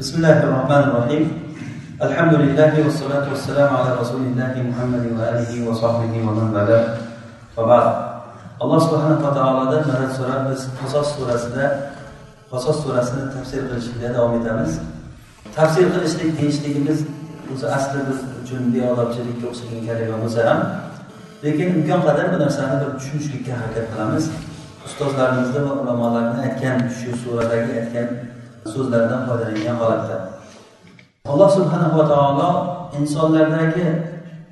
بسم الله الرحمن الرحيم الحمد لله والصلاة والسلام على رسول الله محمد وآله وصحبه ومن والاه وبعد alloh subhanava taolodan madad so'rab biz qasos surasida qasos surasini tafsir qilishlikda davom etamiz tafsir qilishlik deyishligimiz o'zi asli biz uchun beodobchilikka o'xshagan kalima bo'lsa ham lekin imkon qadar bu narsani bir tushunishlikka harakat qilamiz ustozlarimizni va ulamolarni aytgan shu suradagi aytgan so'zlardan foydalangan holatda. Alloh subhanava taolo insonlardagi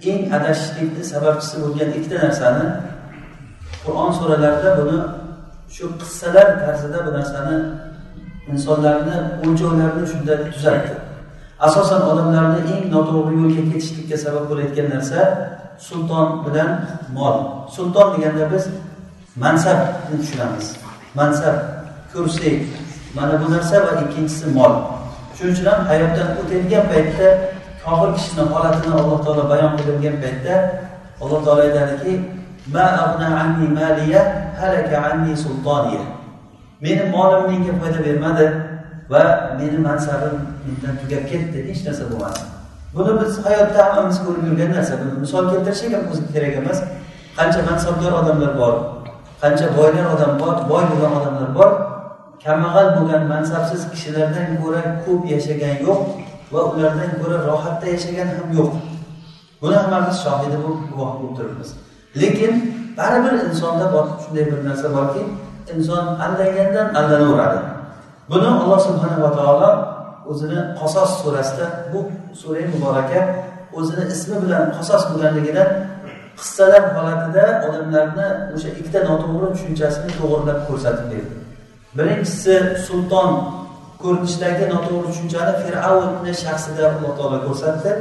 eng adashishlikni sababchisi bo'lgan ikkita narsani qur'on suralarida buni shu qissalar tarzida bu narsani insonlarni o'lchovlarini shunday tuzatdi. Asosan odamlarni eng noto'g'ri yo'lga ketishlikka sabab bo'layotgan narsa sulton bilan mol. Sulton deganda biz mansabni tushunamiz. Mansab kursi mana bu narsa va ikkinchisi mol. Shuning uchun ham hayotdan o'tayotgan paytda kofir kishini holatini alloh taolo bayon qilgan paytda alloh taolo aytadiki meni molim menga foyda bermadi va meni mansabim mendan tugab ketdi hech narsa bo'lmadi. Buni biz hayotda hammamiz ko'rib yurgan narsa. Buni misol keltirishga ham o'zi kerak emas. Qancha mansabdor odamlar bor qancha boylar odam bor boy bor kambag'al bo'lgan mansabsiz kishilardan ko'ra ko'p yashagan yo'q va ulardan ko'ra rohatda yashagan ham yo'q. Buni hammamiz shohidi bo'lib guvoh bo'lib turibmiz. Lekin baribir insonda bor shunday bir narsa borki inson aldangandan aldanaveradi. Buni alloh subhanava taolo o'zini qasos surasida bu sura muboraka o'zini ismi bilan qasos bo'lganligidan qissalar holatida odamlarni o'sha ikkita noto'g'ri tushunchasini to'g'irlab ko'rsatib berdi. Birinchisi sulton ko'rinishdagi noto'g'ri tushunchani fir'avnni shaxsida alloh taolo ko'rsatdi.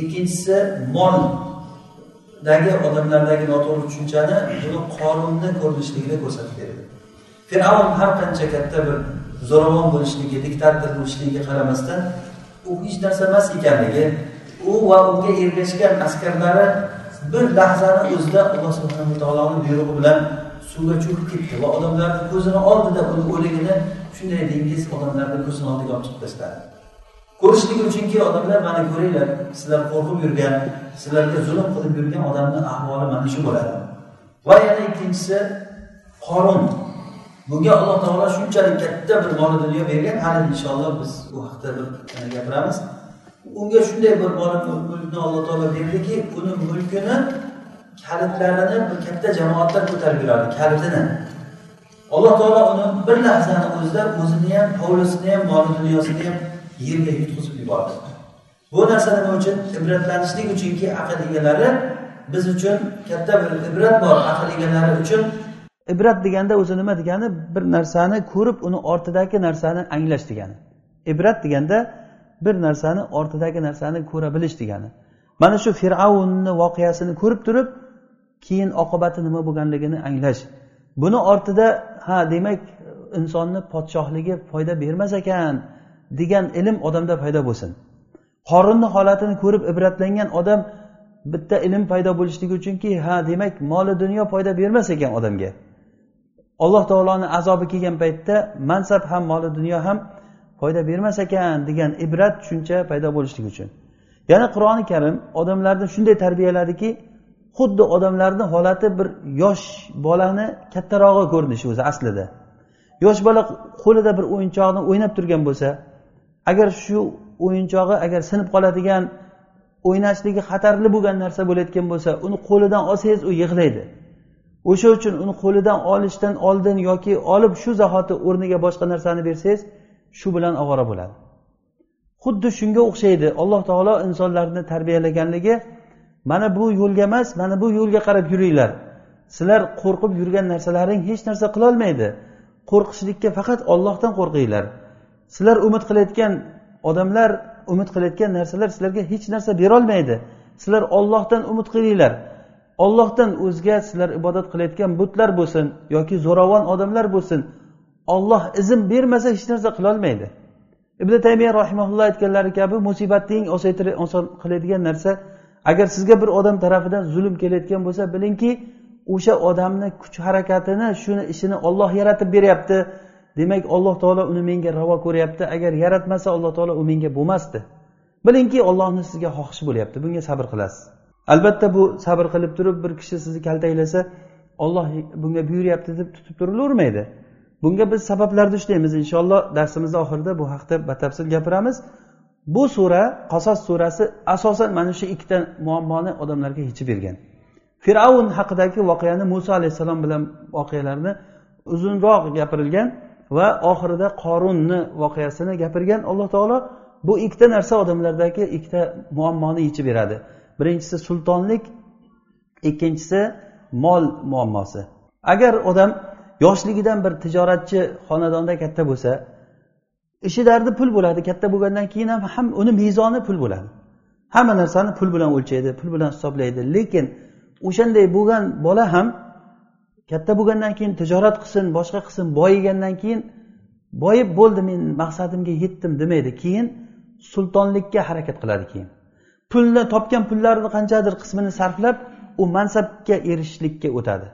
Ikkinchisi moldagi odamlardagi noto'g'ri tushunchani buni qonunni ko'rinishligida ko'rsatib berdi. Fir'avn har qancha katta bir zo'ravon bo'lishligi diktator bo'lishligiga qaramasdan u hech narsa emas ekanligi u va unga ergashgan askarlari bir lahzani o'zida alloh subhanava taoloni buyrug'i bilan suvga cho'kib ketdi va odamlarni ko'zini oldida uni o'ligini shunday dengiz odamlarni ko'zini oldiga olib chiqib tashladi. Ko'rishlik uchunki odamlar mana ko'ringlar sizlar qo'rqib yurgan sizlarga zulm qilib yurgan odamni ahvoli mana shu bo'ladi. Va yana ikkinchisi qorun bunga alloh taolo shunchalik katta bir mol dunyo bergan. Hali inshaalloh biz bu haqida bir gapiramiz. Unga shunday bir mol mulkni alloh taolo berdiki uni mulkini kalitlarini bir katta jamoatlar ko'tarib yuradi kalitini. Alloh taolo uni bir lahzani o'zida o'zini ham hovlisini ham mol dunyosini ham yerga yutqizib yubordi. Bu narsa nima uchun ibratlanishlik uchunki aql egalari biz uchun katta bir ibrat bor. Aql egalari uchun ibrat deganda o'zi nima degani? Bir narsani ko'rib uni ortidagi narsani anglash degani. Ibrat deganda bir narsani ortidagi narsani ko'ra bilish degani. Mana shu fir'avnni voqeasini ko'rib turib keyin oqibati nima bo'lganligini anglash. Buni ortida ha demak insonni podshohligi foyda bermas ekan degan ilm odamda paydo bo'lsin. Qorinni holatini ko'rib ibratlangan odam bitta ilm paydo bo'lishligi uchunki ha demak moli dunyo foyda bermas ekan odamga. Alloh taoloni azobi kelgan paytda mansab ham moli dunyo ham foyda bermas ekan degan ibrat tushuncha paydo bo'lishligi uchun. Yana qur'oni karim odamlarni shunday tarbiyaladiki xuddi odamlarni holati bir yosh bolani kattarog'i ko'rinishi o'zi aslida. Yosh bola qo'lida bir o'yinchoqni o'ynab turgan bo'lsa agar shu o'yinchog'i agar sinib qoladigan o'ynashligi xatarli bo'lgan narsa bo'layotgan bo'lsa uni qo'lidan olsangiz u yig'laydi. O'sha uchun uni qo'lidan olishdan oldin yoki olib shu zahoti o'rniga boshqa narsani bersangiz shu bilan ovora bo'ladi. Xuddi shunga o'xshaydi alloh taolo insonlarni tarbiyalaganligi mana bu yo'lga emas mana bu yo'lga qarab yuringlar. Sizlar qo'rqib yurgan narsalaring hech narsa qilolmaydi. Qo'rqishlikka faqat ollohdan qo'rqinglar. Sizlar umid qilayotgan odamlar umid qilayotgan narsalar sizlarga hech narsa berolmaydi. Sizlar ollohdan umid qilinglar. Ollohdan o'zga sizlar ibodat qilayotgan butlar bo'lsin yoki zo'ravon odamlar bo'lsin olloh izn bermasa hech narsa qilolmaydi. Ibn taymiya rahimaulloh aytganlari kabi musibatni eng oson qiladigan narsa agar sizga bir odam tarafidan zulm kelayotgan bo'lsa bilingki o'sha odamni kuch harakatini shuni ishini olloh yaratib beryapti. Demak alloh taolo uni menga ravo ko'ryapti. Agar yaratmasa alloh taolo u menga bo'lmasdi. Bilingki ollohni sizga xohishi bo'lyapti. Bunga sabr qilasiz. Albatta bu sabr qilib turib bir kishi sizni kaltaklasa olloh bunga buyuryapti deb tutib turilavermaydi. Bunga biz sabablarni ushlaymiz inshaalloh darsimizni oxirida bu haqda batafsil gapiramiz. Bu sura qasos surasi asosan mana shu ikkita muammoni odamlarga yechib bergan. Fir'avn haqidagi voqeani muso alayhissalom bilan voqealarni uzunroq gapirilgan va oxirida qorunni voqeasini gapirgan alloh taolo bu ikkita narsa odamlardagi ikkita muammoni yechib beradi. Birinchisi sultonlik ikkinchisi mol muammosi. Agar odam yoshligidan bir tijoratchi xonadonda katta bo'lsa ishi dardi pul bo'ladi katta bo'lgandan keyin ham ham uni mezoni pul bo'ladi. Hamma narsani pul bilan o'lchaydi pul bilan hisoblaydi. Lekin o'shanday bo'lgan bola ham katta bo'lgandan keyin tijorat qilsin boshqa qilsin boyigandan keyin boyib bo'ldi men maqsadimga yetdim demaydi. Keyin sultonlikka harakat qiladi keyin. Pulni topgan pullarini qanchadir qismini sarflab u mansabga erishishlikka o'tadi.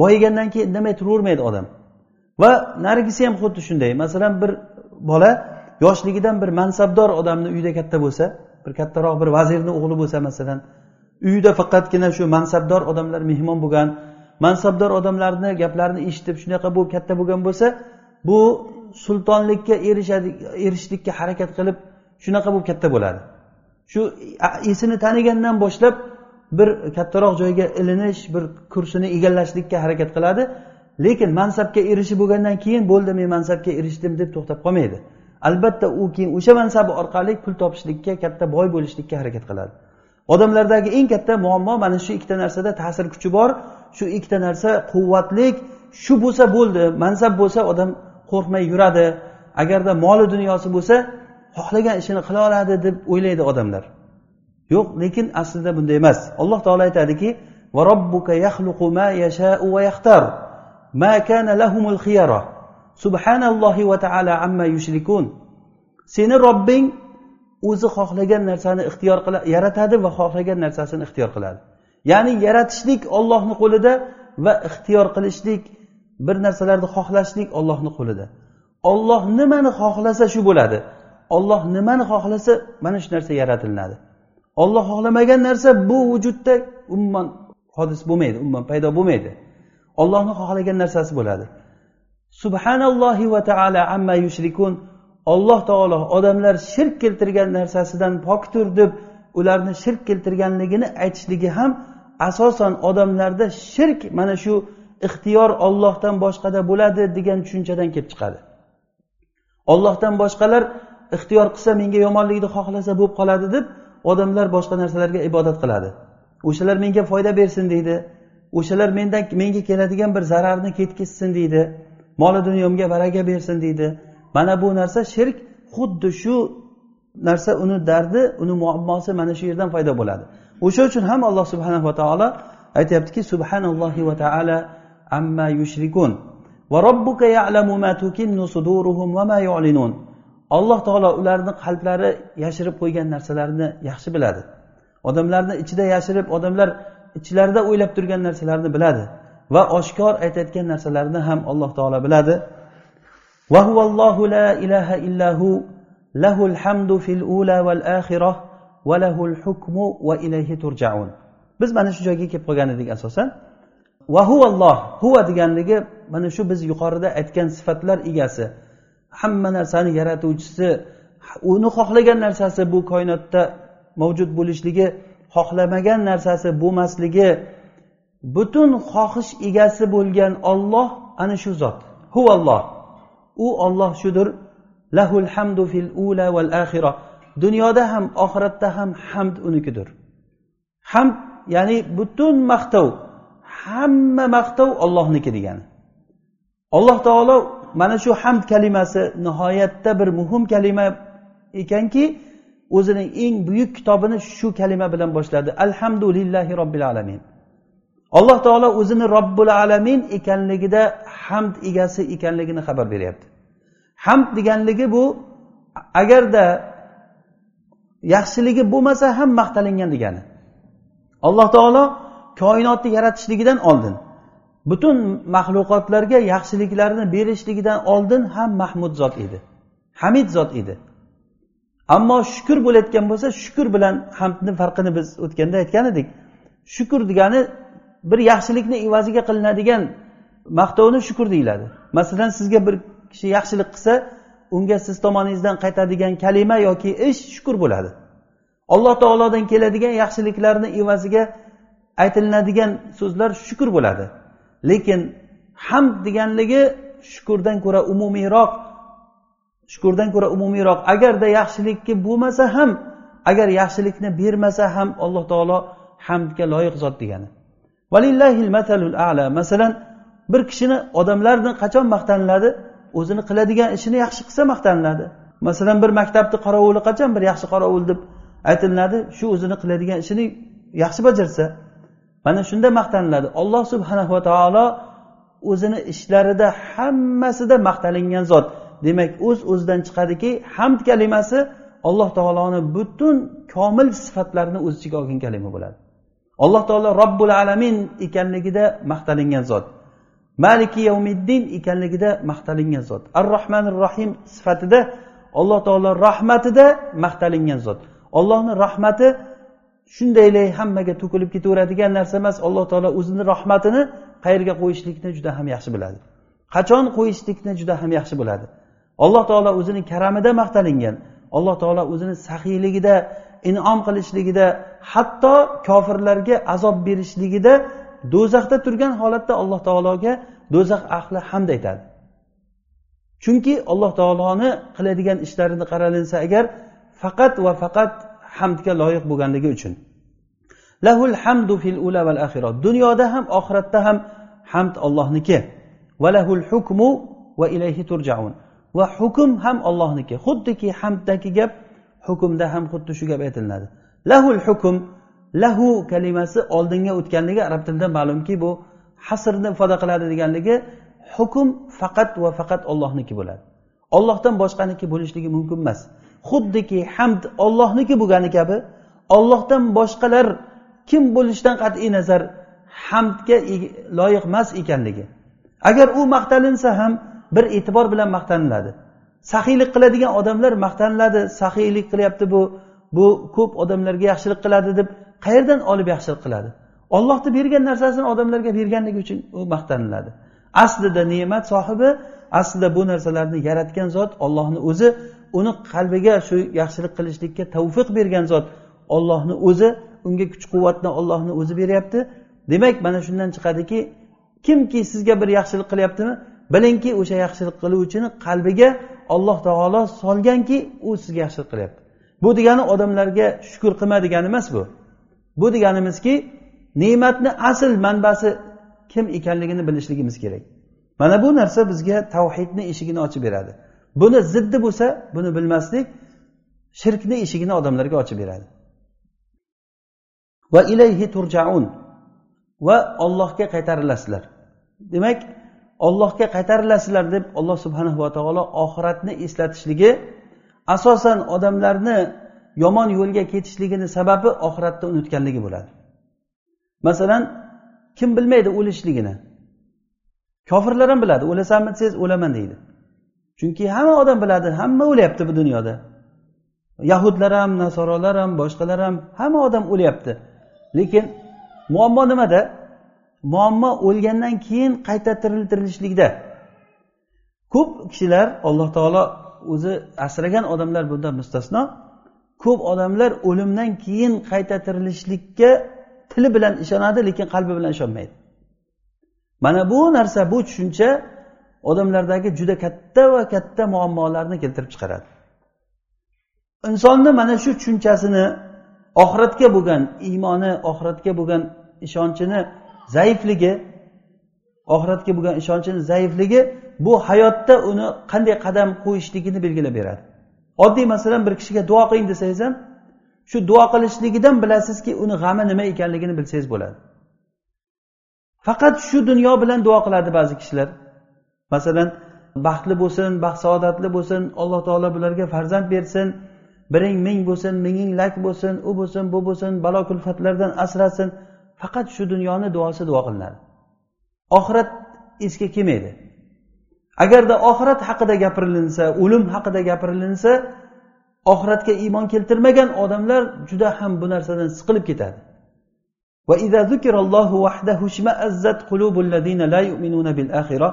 Boyigandan keyin indamay turavermaydi odam. Va narigisi ham xuddi shunday. Masalan bir bola yoshligidan bir mansabdor odamni uyida katta bo'lsa bir kattaroq bir vazirni o'g'li bo'lsa masalan uyida faqatgina shu mansabdor odamlar mehmon bo'lgan mansabdor odamlarni gaplarini eshitib shunaqa bo'lib katta bo'lgan bo'lsa bu sultonlikka erishadi erishishlikka harakat qilib shunaqa bo'lib katta bo'ladi. Shu esini tanigandan boshlab bir kattaroq joyga ilinish bir kursini egallashlikka harakat qiladi. Lekin mansabga erishib bo'lgandan keyin bo'ldi men mansabga erishdim deb to'xtab qolmaydi. Albatta u keyin o'sha mansabi orqali pul topishlikka katta boy bo'lishlikka harakat qiladi. Odamlardagi eng katta muammo mana shu ikkita narsada ta'sir kuchi bor. Shu ikkita narsa quvvatlik shu bo'lsa bo'ldi mansab bo'lsa odam qo'rqmay yuradi. Agarda moli dunyosi bo'lsa xohlagan ishini qila oladi deb o'ylaydi odamlar. Yo'q lekin aslida bunday emas. Alloh taolo aytadiki subhanallohi va taala amma yushrikun. Seni robbing o'zi xohlagan narsani ixtiyor qiladi yaratadi va xohlagan narsasini ixtiyor qiladi. Ya'ni yaratishlik ollohni qo'lida va ixtiyor qilishlik bir narsalarni xohlashlik ollohni qo'lida. Olloh nimani xohlasa shu bo'ladi. Olloh nimani xohlasa mana shu narsa yaratilinadi olloh xohlamagan narsa bu vujudda umuman hodis bo'lmaydi umuman paydo bo'lmaydi. Ollohni xohlagan narsasi bo'ladi. Subhanallohi va taala amma yushrikun. Alloh taolo odamlar shirk keltirgan narsasidan pokdir deb ularni shirk keltirganligini aytishligi ham asosan odamlarda shirk mana shu ixtiyor ollohdan boshqada bo'ladi degan tushunchadan kelib chiqadi. Ollohdan boshqalar ixtiyor qilsa menga yomonlikni xohlasa bo'lib qoladi deb odamlar boshqa narsalarga ibodat qiladi. O'shalar menga foyda bersin deydi. O'shalar mendan menga keladigan bir zararni ketkizsin deydi. Moli dunyomga baraka bersin deydi. Mana bu narsa shirk xuddi shu narsa uni dardi uni muammosi mana shu yerdan paydo bo'ladi. O'sha uchun ham alloh subhanava taolo aytyaptiki subhanallohi va taala amma yushrikun va robbuka ya'lamu ma tukinnu suduruhum va ma yu'linun. Alloh taolo ularni qalblari yashirib qo'ygan narsalarini yaxshi biladi. Odamlarni ichida yashirib odamlar ichlarida o'ylab turgan narsalarni biladi va oshkor aytayotgan narsalarni ham alloh taolo biladi. La ilaha illahu lahul hamdu fil ula val axirah va lahul hukmu va ilayhi turjaun. Biz mana shu joyga kelib qolgan edik asosan. Va huvalloh huva deganligi mana shu biz yuqorida aytgan sifatlar egasi hamma narsani yaratuvchisi uni xohlagan narsasi bu koinotda mavjud bo'lishligi xohlamagan narsasi bo'lmasligi butun xohish egasi bo'lgan olloh ana shu zot. Huvalloh. U olloh shudir. Lahul hamdu fil ula val axira dunyoda ham oxiratda ham hamd unikidir. Hamd ya'ni butun maqtov hamma maqtov ollohniki degani. Alloh taolo mana shu hamd kalimasi nihoyatda bir muhim kalima ekanki o'zining eng buyuk kitobini shu kalima bilan boshladi. Alhamdulillahi robbil alamin. Alloh taolo o'zini robbil alamin ekanligida hamd egasi ekanligini xabar beryapti. Hamd deganligi bu agarda yaxshiligi bo'lmasa ham maqtalingan degani. Alloh taolo koinotni yaratishligidan oldin butun maxluqotlarga yaxshiliklarni berishligidan oldin ham mahmud zot edi. Hamid zot edi. Ammo shukur bo'layotgan bo'lsa shukur bilan hamdni farqini biz o'tganda aytgan edik. Shukur degani bir yaxshilikni evaziga qilinadigan maqtovni shukur deyiladi. Masalan sizga bir kishi yaxshilik qilsa unga siz tomoningizdan qaytadigan kalima yoki ish shukur bo'ladi. Alloh taolodan keladigan yaxshiliklarni evaziga aytilinadigan so'zlar shukur bo'ladi. Lekin hamd deganligi shukurdan ko'ra umumiyroq shukurdan ko'ra umumiyroq agarda yaxshilikki bo'lmasa ham agar yaxshilikni bermasa ham alloh taolo hamdga loyiq zot degani. Masalan bir kishini odamlarni qachon maqtaniladi? O'zini qiladigan ishini yaxshi qilsa maqtaniladi. Masalan bir maktabni qorovuli qachon bir yaxshi qorovul deb aytilinadi? Shu o'zini qiladigan ishini yaxshi bajarsa mana shunda maqtaniladi. Alloh subhanahu va taolo o'zini ishlarida hammasida maqtalingan zot. Demak o'z uz o'zidan chiqadiki hamd kalimasi alloh taoloni butun komil sifatlarini o'z ichiga olgan kalima bo'ladi. Alloh taolo robbul alamin ekanligida maqtalingan zot. Maliki yavmiddin ekanligida maqtalingan zot. Ar rohmanir rohim sifatida alloh taolo rahmatida maqtalingan zot. Allohni rahmati shundaylay hammaga to'kilib ketaveradigan narsa emas alloh taolo o'zini rahmatini qayerga qo'yishlikni juda ham yaxshi biladi. Qachon qo'yishlikni juda ham yaxshi biladi. Alloh taolo o'zini karamida maqtalingan alloh taolo o'zini saxiyligida inom qilishligida hatto kofirlarga azob berishligida do'zaxda turgan holatda alloh taologa do'zax ahli hamd aytadi. Chunki alloh taoloni qiladigan ishlarini qaralinsa agar faqat va faqat hamdga loyiq bo'lganligi uchun. Lahul hamdu fil ula val axirat dunyoda ham oxiratda ham hamd ollohniki va lahul hukmu va ilayhi turjaun. Va hukm ham ollohniki xuddiki hamddagi gap hukmda ham xuddi shu gap aytilinadi. Lahul hukm lahu kalimasi oldinga o'tganligi arab tilida ma'lumki bu hasrni ifoda qiladi deganligi hukm faqat va faqat ollohniki bo'ladi. Ollohdan boshqaniki bo'lishligi mumkin emas. Xuddiki hamd ollohniki bo'lgani kabi ollohdan boshqalar kim bo'lishidan qat'iy nazar hamdga loyiq emas ekanligi. Agar u maqtalinsa ham bir e'tibor bilan maqtaniladi. Saxiylik qiladigan odamlar maqtaniladi. Saxiylik qilyapti bu bu ko'p odamlarga yaxshilik qiladi deb qayerdan olib yaxshilik qiladi? Ollohni bergan narsasini odamlarga berganligi uchun u maqtaniladi. Aslida ne'mat sohibi aslida bu narsalarni yaratgan zot ollohni o'zi uni qalbiga shu yaxshilik qilishlikka tavfiq bergan zot ollohni o'zi unga kuch quvvatni ollohni o'zi beryapti. Demak mana shundan chiqadiki kimki sizga bir yaxshilik qilyaptimi? Bilingki o'sha yaxshilik qiluvchini qalbiga alloh taolo solganki u sizga yaxshilik qilyapti. Bu degani odamlarga shukur qilma degani emas bu. Bu deganimizki ne'matni asl manbasi kim ekanligini bilishligimiz kerak. Mana bu narsa bizga tavhidni eshigini ochib beradi. Buni ziddi bo'lsa buni bilmaslik shirkni eshigini odamlarga ochib beradi. Va ilayhi turjaun. Va ollohga qaytarilasizlar. Demak ollohga qaytarilasizlar deb alloh subhanahu va taolo oxiratni eslatishligi asosan odamlarni yomon yo'lga ketishligini sababi oxiratni unutganligi bo'ladi. Masalan kim bilmaydi o'lishligini? Kofirlar ham biladi o'lasanmi desangiz o'laman deydi. Chunki hamma odam biladi hamma o'lyapti bu dunyoda. Yahudlar ham nasorolar ham boshqalar ham hamma odam o'lyapti. Lekin muammo nimada? Muammo o'lgandan keyin qayta tiriltirilishlikda. Ko'p kishilar alloh taolo o'zi asragan odamlar bundan mustasno. Ko'p odamlar o'limdan keyin qayta tirilishlikka tili bilan ishonadi lekin qalbi bilan ishonmaydi. Mana bu narsa bu tushuncha odamlardagi juda katta va katta muammolarni keltirib chiqaradi. Insonni mana shu tushunchasini oxiratga bo'lgan iymoni oxiratga bo'lgan ishonchini zaifligi oxiratga bo'lgan ishonchini zaifligi bu hayotda uni qanday qadam qo'yishligini belgilab beradi. Oddiy masalan bir kishiga duo qiling desangiz ham shu duo qilishligidan bilasizki uni g'ami nima ekanligini bilsangiz bo'ladi. Faqat shu dunyo bilan duo qiladi ba'zi kishilar. Masalan baxtli bo'lsin baxt saodatli bo'lsin alloh taolo bularga farzand bersin biring ming bo'lsin minging lak bo'lsin u bo'lsin bu bo'lsin balo kulfatlardan asrasin. faqat shu dunyoni duosi duo qilinadi oxirat esga kelmaydi agarda oxirat haqida gapirilinsa o'lim haqida gapirilinsa oxiratga iymon keltirmagan odamlar juda ham bu narsadan siqilib ketadi وإذا ذكر الله وحده اشمأزت قلوب الذين لا يؤمنون بالآخرة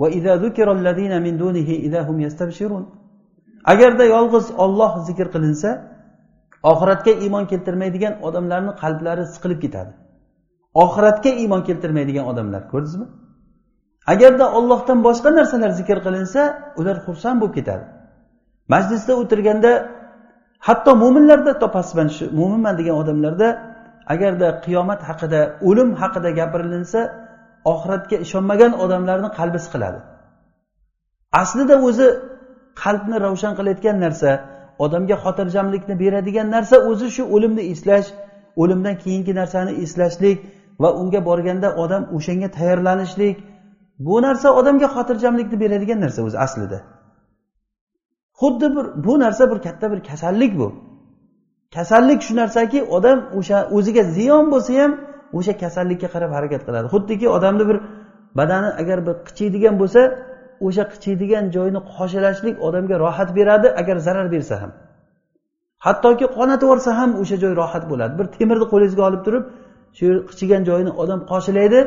وإذا ذكر الذين من دونه إذا هم يستبشرون agarda yolg'iz olloh zikr qilinsa oxiratga iymon keltirmaydigan odamlarni qalblari siqilib ketadi Oxiratga iymon keltirmaydigan odamlar ko'rdingizmi agarda ollohdan boshqa narsalar zikr qilinsa ular xursand bo'lib ketadi. Majlisda o'tirganda hatto mo'minlarda topasiz mana shu mo'minman degan odamlarda agarda qiyomat haqida o'lim haqida gapirilinsa oxiratga ishonmagan odamlarni qalbi siqiladi. Aslida o'zi qalbni ravshan qilayotgan narsa odamga xotirjamlikni beradigan narsa o'zi shu o'limni eslash o'limdan keyingi narsani eslashlik va unga borganda odam o'shanga tayyorlanishlik bu narsa odamga xotirjamlikni beradigan narsa o'zi aslida. Xuddi bir bu narsa bir katta bir kasallik bu. Kasallik shu narsaki odam o'sha o'ziga ziyon bo'lsa ham o'sha kasallikka qarab harakat qiladi. Xuddiki odamni bir badani agar bir qichiydigan bo'lsa o'sha qichiydigan joyini qoshilashlik odamga rohat beradi agar zarar bersa ham. Hattoki qonatib yuborsa ham o'sha joy rohat bo'ladi. Bir temirni qo'lingizga olib turib shu qichigan joyini odam qoshilaydi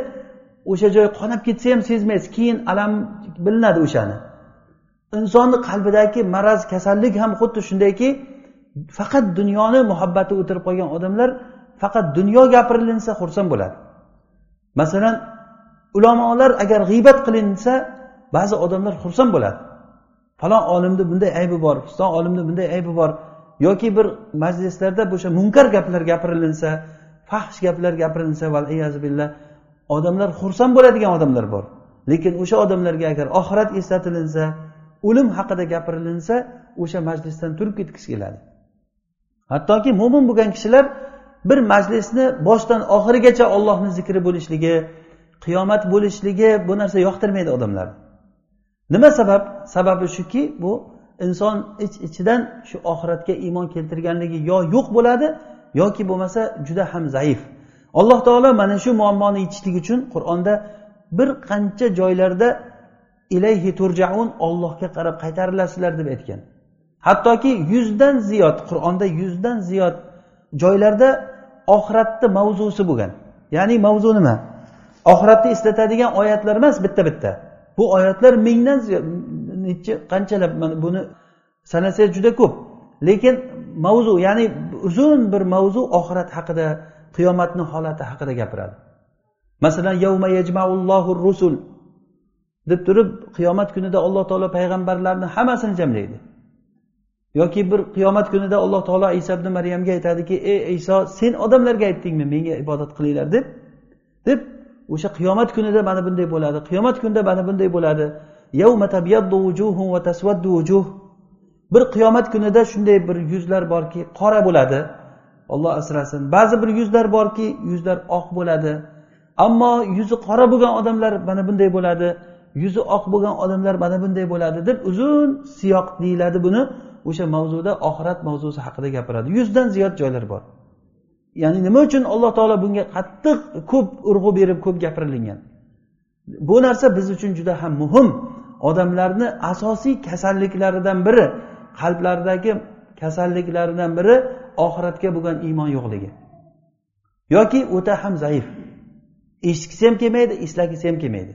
o'sha joy qonab ketsa ham sezmaysiz keyin alam bilinadi o'shani. Insonni qalbidagi maraz kasallik ham xuddi shundayki faqat dunyoni muhabbati o'tirib qolgan odamlar faqat dunyo gapirilinsa xursand bo'ladi. Masalan ulamolar agar g'iybat qilinsa ba'zi odamlar xursand bo'ladi. Falon olimni bunday aybi bor piston olimni bunday aybi bor yoki bir majlislarda o'sha munkar gaplar gapirilinsa fahsh gaplar gapirilsa billah odamlar xursand bo'ladigan odamlar bor. Lekin o'sha odamlarga agar oxirat eslatilinsa o'lim haqida gapirilinsa o'sha majlisdan turib ketgisi keladi. Hattoki mo'min bo'lgan kishilar bir majlisni boshdan oxirigacha ollohni zikri bo'lishligi qiyomat bo'lishligi bu narsa yoqtirmaydi odamlarni nima sabab? Sababi shuki bu inson ich ichidan shu oxiratga iymon keltirganligi yo yo'q bo'ladi yoki bo'lmasa juda ham zaif. Alloh taolo mana shu muammoni yechishlik uchun qur'onda bir qancha joylarda ilayhi turjaun ollohga qarab qaytarilasizlar deb aytgan. Hattoki yuzdan ziyod qur'onda yuzdan ziyod joylarda oxiratni mavzusi bo'lgan. Ya'ni mavzu nima? Oxiratni eslatadigan oyatlar emas bitta bitta. Bu oyatlar mingdan necha qanchalab mana buni sanasangiz juda ko'p. Lekin mavzu ya'ni uzun bir mavzu oxirat haqida qiyomatni holati haqida gapiradi. Masalan yavma yajmaullohu rusul deb turib qiyomat kunida alloh taolo payg'ambarlarni hammasini jamlaydi. Yoki bir qiyomat kunida alloh taolo iso ibn maryamga aytadiki ey iso sen odamlarga aytdingmi menga ibodat qilinglar deb deb o'sha qiyomat kunida mana bunday bo'ladi qiyomat kunida mana bunday bo'ladi. Bir qiyomat kunida shunday bir yuzlar borki qora bo'ladi. Olloh asrasin. Ba'zi bir yuzlar borki yuzlar oq bo'ladi. Ammo yuzi qora bo'lgan odamlar mana bunday bo'ladi. Yuzi oq bo'lgan odamlar mana bunday bo'ladi deb uzun siyoq deyiladi buni. O'sha mavzuda oxirat mavzusi haqida gapiradi. Yuzdan ziyod joylar bor. Ya'ni nima uchun alloh taolo bunga qattiq ko'p urg'u berib ko'p gapirilingan bu narsa biz uchun juda ham muhim. Odamlarni asosiy kasalliklaridan biri. Qalblaridagi kasalliklaridan biri oxiratga bo'lgan iymon yo'qligi. Yoki o'ta ham zaif. Eshitgisi ham kelmaydi eslagisi ham kelmaydi.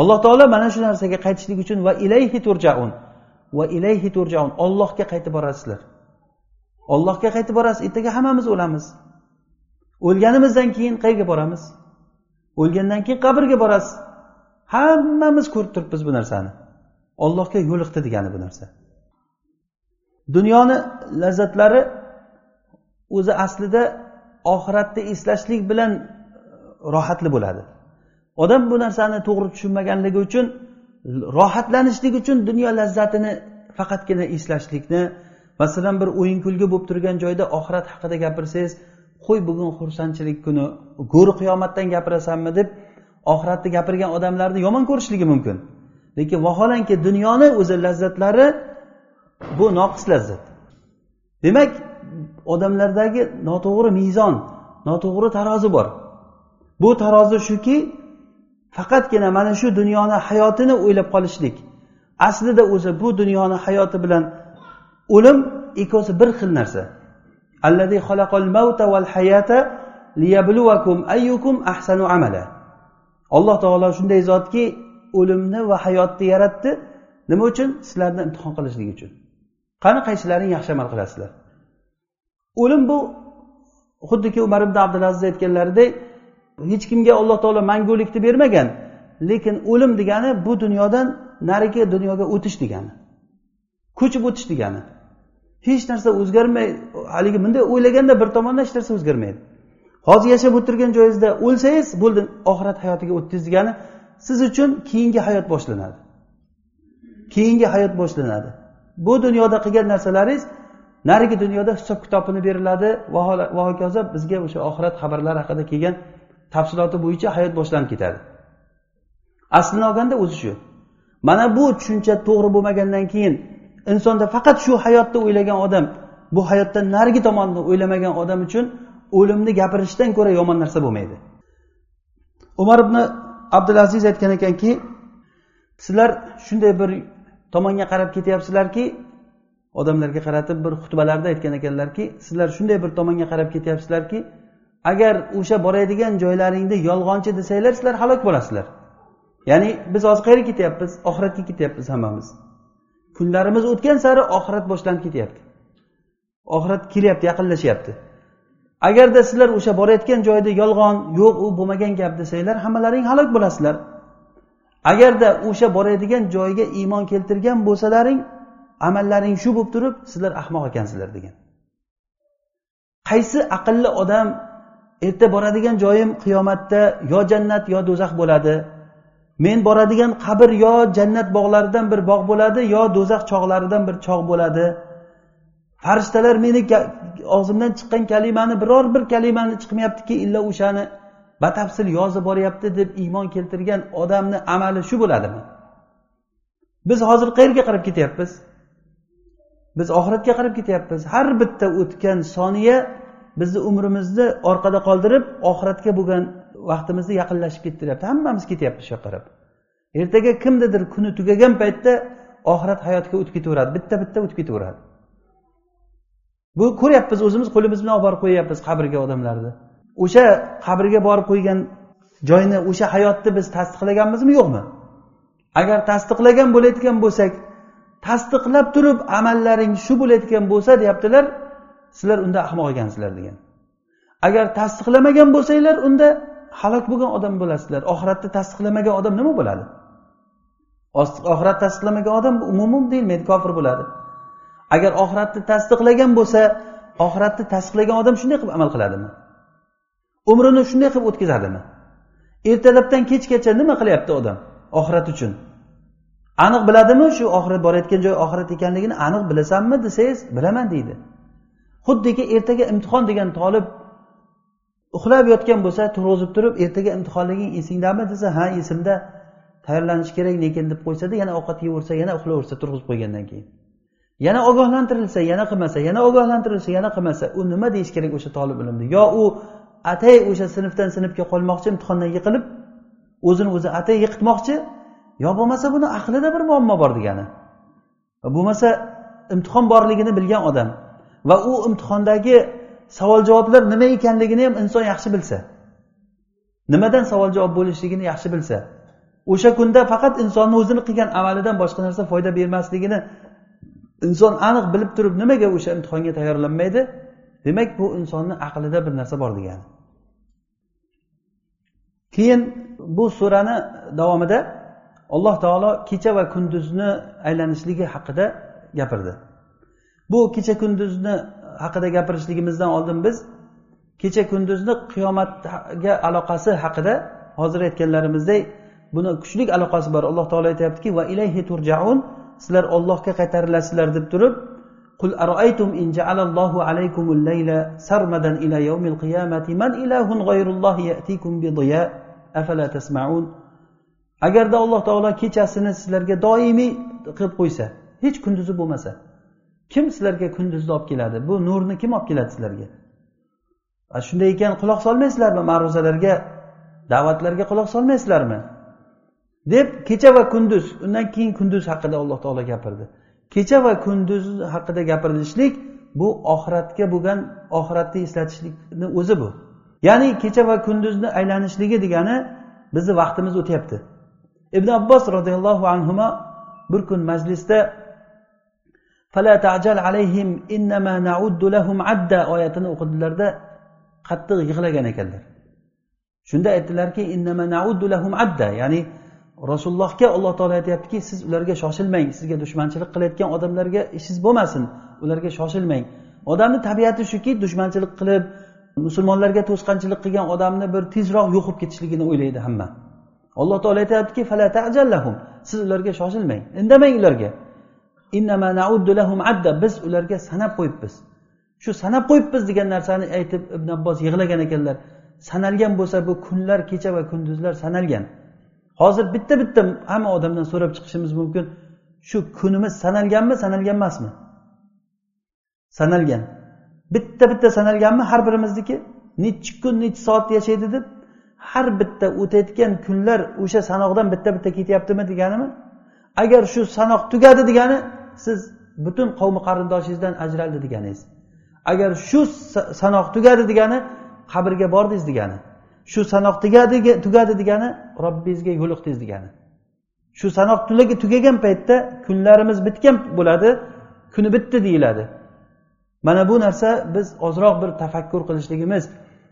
Alloh taolo mana shu narsaga qaytishlik uchun va ilayhi turjaun va ilayhi turjaun ollohga qaytib borasizlar ollohga qaytib borasiz ertaga hammamiz o'lamiz. O'lganimizdan keyin qayerga boramiz? O'lgandan keyin qabrga borasiz. Hammamiz ko'rib turibmiz bu narsani. Ollohga yo'liqdi degani bu narsa. Dunyoni lazzatlari o'zi aslida oxiratni eslashlik bilan e, rohatli bo'ladi. Odam bu narsani to'g'ri tushunmaganligi uchun rohatlanishlik uchun dunyo lazzatini faqatgina eslashlikni masalan bir o'yin kulgi bo'lib turgan joyda oxirat haqida gapirsangiz qo'y bugun xursandchilik kuni go'ri qiyomatdan gapirasanmi? deb oxiratni gapirgan odamlarni yomon ko'rishligi mumkin. Lekin vaholanki dunyoni o'zi lazzatlari bu noqis lazzat. Demak odamlardagi noto'g'ri mezon noto'g'ri tarozi bor. Bu tarozi shuki faqatgina mana shu dunyoni hayotini o'ylab qolishlik aslida o'zi bu dunyoni hayoti bilan o'lim ikkovsi bir xil narsa. Alloh taolo shunday zotki o'limni va hayotni yaratdi. Nima uchun? Sizlarni imtihon qilishlik uchun. Qani qaysilaring yaxshi amal qilasizlar? O'lim bu xuddiki umar ibn abdulaziz aytganlaridek hech kimga alloh taolo mangulikni bermagan lekin o'lim degani bu dunyodan narigi dunyoga o'tish degani ko'chib o'tish degani. Hech narsa o'zgarmay haligi bunday o'ylaganda bir tomondan hech narsa o'zgarmaydi. Hozir yashab o'tirgan joyingizda o'lsangiz bo'ldi oxirat hayotiga o'tdingiz degani siz uchun keyingi hayot boshlanadi. Keyingi hayot boshlanadi. Bu dunyoda qilgan narsalaringiz narigi dunyoda hisob kitobini beriladi. Va hokazo bizga o'sha oxirat xabarlari haqida kelgan tafsiloti bo'yicha hayot boshlanib ketadi. Aslini olganda o'zi shu. Mana bu tushuncha to'g'ri bo'lmagandan keyin insonda faqat shu hayotni o'ylagan odam bu hayotdan narigi tomonni o'ylamagan odam uchun o'limni gapirishdan ko'ra yomon narsa bo'lmaydi. Umar ibn abdulaziz aytgan ekanki sizlar shunday bir tomonga qarab ketyapsizlarki odamlarga qaratib bir xutbalarda aytgan ekanlarki sizlar shunday bir tomonga qarab ketyapsizlarki agar o'sha boradigan joylaringda yolg'onchi desanglar sizlar halok bo'lasizlar. Ya'ni biz hozir qayerga ketyapmiz oxiratga ketyapmiz hammamiz. Kunlarimiz o'tgan sari oxirat boshlanib ketyapti. Oxirat kelyapti yaqinlashyapti. Agarda sizlar o'sha borayotgan joyda yolg'on yo'q u bo'lmagan gap desanglar hammalaring halok bo'lasizlar. Agarda o'sha boradigan joyga iymon keltirgan bo'lsalaring amallaring shu bo'lib turib sizlar ahmoq ekansizlar degan. Qaysi aqlli odam erta boradigan joyim qiyomatda yo jannat yo do'zax bo'ladi men boradigan qabr yo jannat bog'laridan bir bog' bo'ladi yo do'zax chog'laridan bir chog' bo'ladi. Farishtalar meni og'zimdan chiqqan kalimani biror bir kalimani chiqmayaptiki illo o'shani batafsil yozib boryapti deb iymon keltirgan odamni amali shu bo'ladimi? Biz hozir qayerga qarab ketyapmiz? Biz oxiratga qarab ketyapmiz. Har bitta o'tgan soniya bizni umrimizni orqada qoldirib oxiratga bo'lgan vaqtimizni yaqinlashib kettiryapti. Hammamiz ketyapmiz shu yoqqa qarab. Ertaga kimnidir kuni tugagan paytda oxirat hayotiga o'tib ketaveradi bitta bitta o'tib ketaveradi. Bu ko'ryapmiz o'zimiz qo'limiz bilan olib borib qo'yyapmiz qabrga odamlarni. O'sha qabrga borib qo'ygan joyni o'sha hayotni biz tasdiqlaganmizmi yo'qmi? Agar tasdiqlagan bo'layotgan bo'lsak tasdiqlab turib amallaring shu bo'layotgan bo'lsa deyaptilar sizlar unda ahmoq ekansizlar degan. Agar tasdiqlamagan bo'lsanglar unda halok bo'lgan odam bo'lasizlar. Oxiratni tasdiqlamagan odam nima bo'ladi? Oxirat tasdiqlamagan odam umuman deyilmaydi kofir bo'ladi. Agar oxiratni tasdiqlagan bo'lsa oxiratni tasdiqlagan odam shunday qilib amal qiladimi? Umrini shunday qilib o'tkazadimi? Ertalabdan kechgacha nima qilyapti odam oxirat uchun? Aniq biladimi shu oxirat borayotgan joy oxirat ekanligini aniq bilasanmi desangiz bilaman deydi. Xuddiki ertaga imtihon degan tolib uxlab yotgan bo'lsa turg'izib turib ertaga imtihonliging esingdami desa ha esimda tayyorlanish kerak lekin deb qo'ysada yana ovqat yeyversa yana uxlayversa turg'izib qo'ygandan keyin. Yana ogohlantirilsa yana qilmasa yana ogohlantirilsa yana qilmasa u nima deyish kerak o'sha tolib ilmni? Yo u atay o'sha sinfdan sinfga qolmoqchi imtihondan yiqilib o'zini o'zi atay yiqitmoqchi. Yo bo'lmasa buni aqlida bir muammo bor degani. Bo'lmasa imtihon borligini bilgan odam va u imtihondagi savol javoblar nima ekanligini ham inson yaxshi bilsa nimadan savol javob bo'lishligini yaxshi bilsa o'sha kunda faqat insonni o'zini qilgan amalidan boshqa narsa foyda bermasligini inson aniq bilib turib nimaga o'sha imtihonga tayyorlanmaydi? Demak bu insonni aqlida bir narsa bor degani. Keyin bu surani davomida alloh taolo kecha va kunduzni aylanishligi haqida gapirdi. Bu kecha kunduzni haqida gapirishligimizdan oldin biz kecha kunduzni qiyomatga aloqasi haqida hozir aytganlarimizdek buni kuchli aloqasi bor. Alloh taolo aytyaptiki va ilayhi turjaun sizlar ollohga qaytarilasizlar deb turib قل أرأيتم إن جعل الله عليكم الليل سرمدا إلى يوم القيامة من إله غير الله يأتيكم بضياء أفلا تسمعون agarda alloh taolo kechasini sizlarga doimiy qilib qo'ysa hech kunduzi bo'lmasa kim sizlarga kunduzni olib keladi bu nurni kim olib keladi sizlarga shunday ekan quloq solmaysizlarmi ma'ruzalarga da'vatlarga quloq solmaysizlarmi deb kecha va kunduz undan keyin kunduz haqida alloh taolo gapirdi Kecha va kunduz haqida gapirilishlik bu oxiratga bo'lgan oxiratni eslatishlikni o'zi bu. Ya'ni kecha va kunduzni aylanishligi degani bizni vaqtimiz o'tyapti. Ibn abbos roziyallohu anhu bir kun majlisda oyatini o'qidilarda qattiq yig'lagan ekanlar. Shunda aytdilarki ya'ni rasulullohga alloh taolo aytyaptiki siz ularga shoshilmang sizga dushmanchilik qilayotgan odamlarga ishingiz bo'lmasin ularga shoshilmang. Odamni tabiati shuki dushmanchilik qilib musulmonlarga to'sqanchilik qilgan odamni bir tezroq yo'qib ketishligini o'ylaydi hamma. Alloh taolo aytyaptiki siz ularga shoshilmang indamang ularga. Biz ularga sanab qo'yibmiz. Shu sanab qo'yibmiz degan narsani aytib ibn abbos yig'lagan ekanlar. Sanalgan bo'lsa bu kunlar kecha va kunduzlar sanalgan. Hozir bitta bitta hamma odamdan so'rab chiqishimiz mumkin. Shu kunimiz sanalganmi sanalgan emasmi sanalgan. Bitta bitta sanalganmi har birimizniki? Nechi kun nechi soat yashaydi deb har bitta o'tayotgan kunlar o'sha sanoqdan bitta bitta ketyaptimi deganimi? Agar shu sanoq tugadi degani siz butun qavmi qarindoshingizdan ajraldi deganingiz. Agar shu sanoq tugadi degani qabrga bordingiz degani. Shu sanoq tugadi tugadi degani robbingizga yo'liqdingiz degani. Shu sanoq tugagan paytda kunlarimiz bitgan bo'ladi kuni bitdi deyiladi. Mana bu narsa biz ozroq bir tafakkur qilishligimiz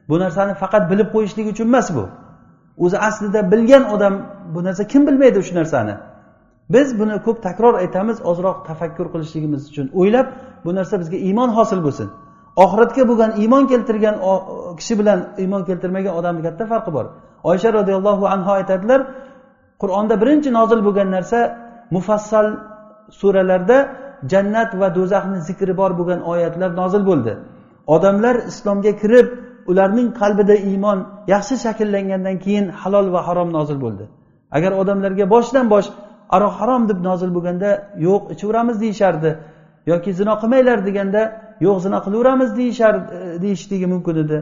bu narsani faqat bilib qo'yishlik uchun emas bu. O'zi aslida bilgan odam bu narsa kim bilmaydi shu narsani? Biz buni ko'p takror aytamiz ozroq tafakkur qilishligimiz uchun. O'ylab bu narsa bizga iymon hosil bo'lsin. Oxiratga bo'lgan iymon keltirgan kishi bilan iymon keltirmagan odamni katta farqi bor. Oysha roziyallohu anhu aytadilar qur'onda birinchi nozil bo'lgan narsa mufassal suralarda jannat va do'zaxni zikri bor bo'lgan oyatlar nozil bo'ldi. Odamlar islomga kirib ularning qalbida iymon yaxshi shakllangandan keyin halol va harom nozil bo'ldi. Agar odamlarga boshdan bosh aroq harom deb nozil bo'lganda yo'q ichaveramiz deyishardi yoki zino qilmanglar deganda yo'q zina qilaveramiz deyishar e, deyishligi mumkin edi.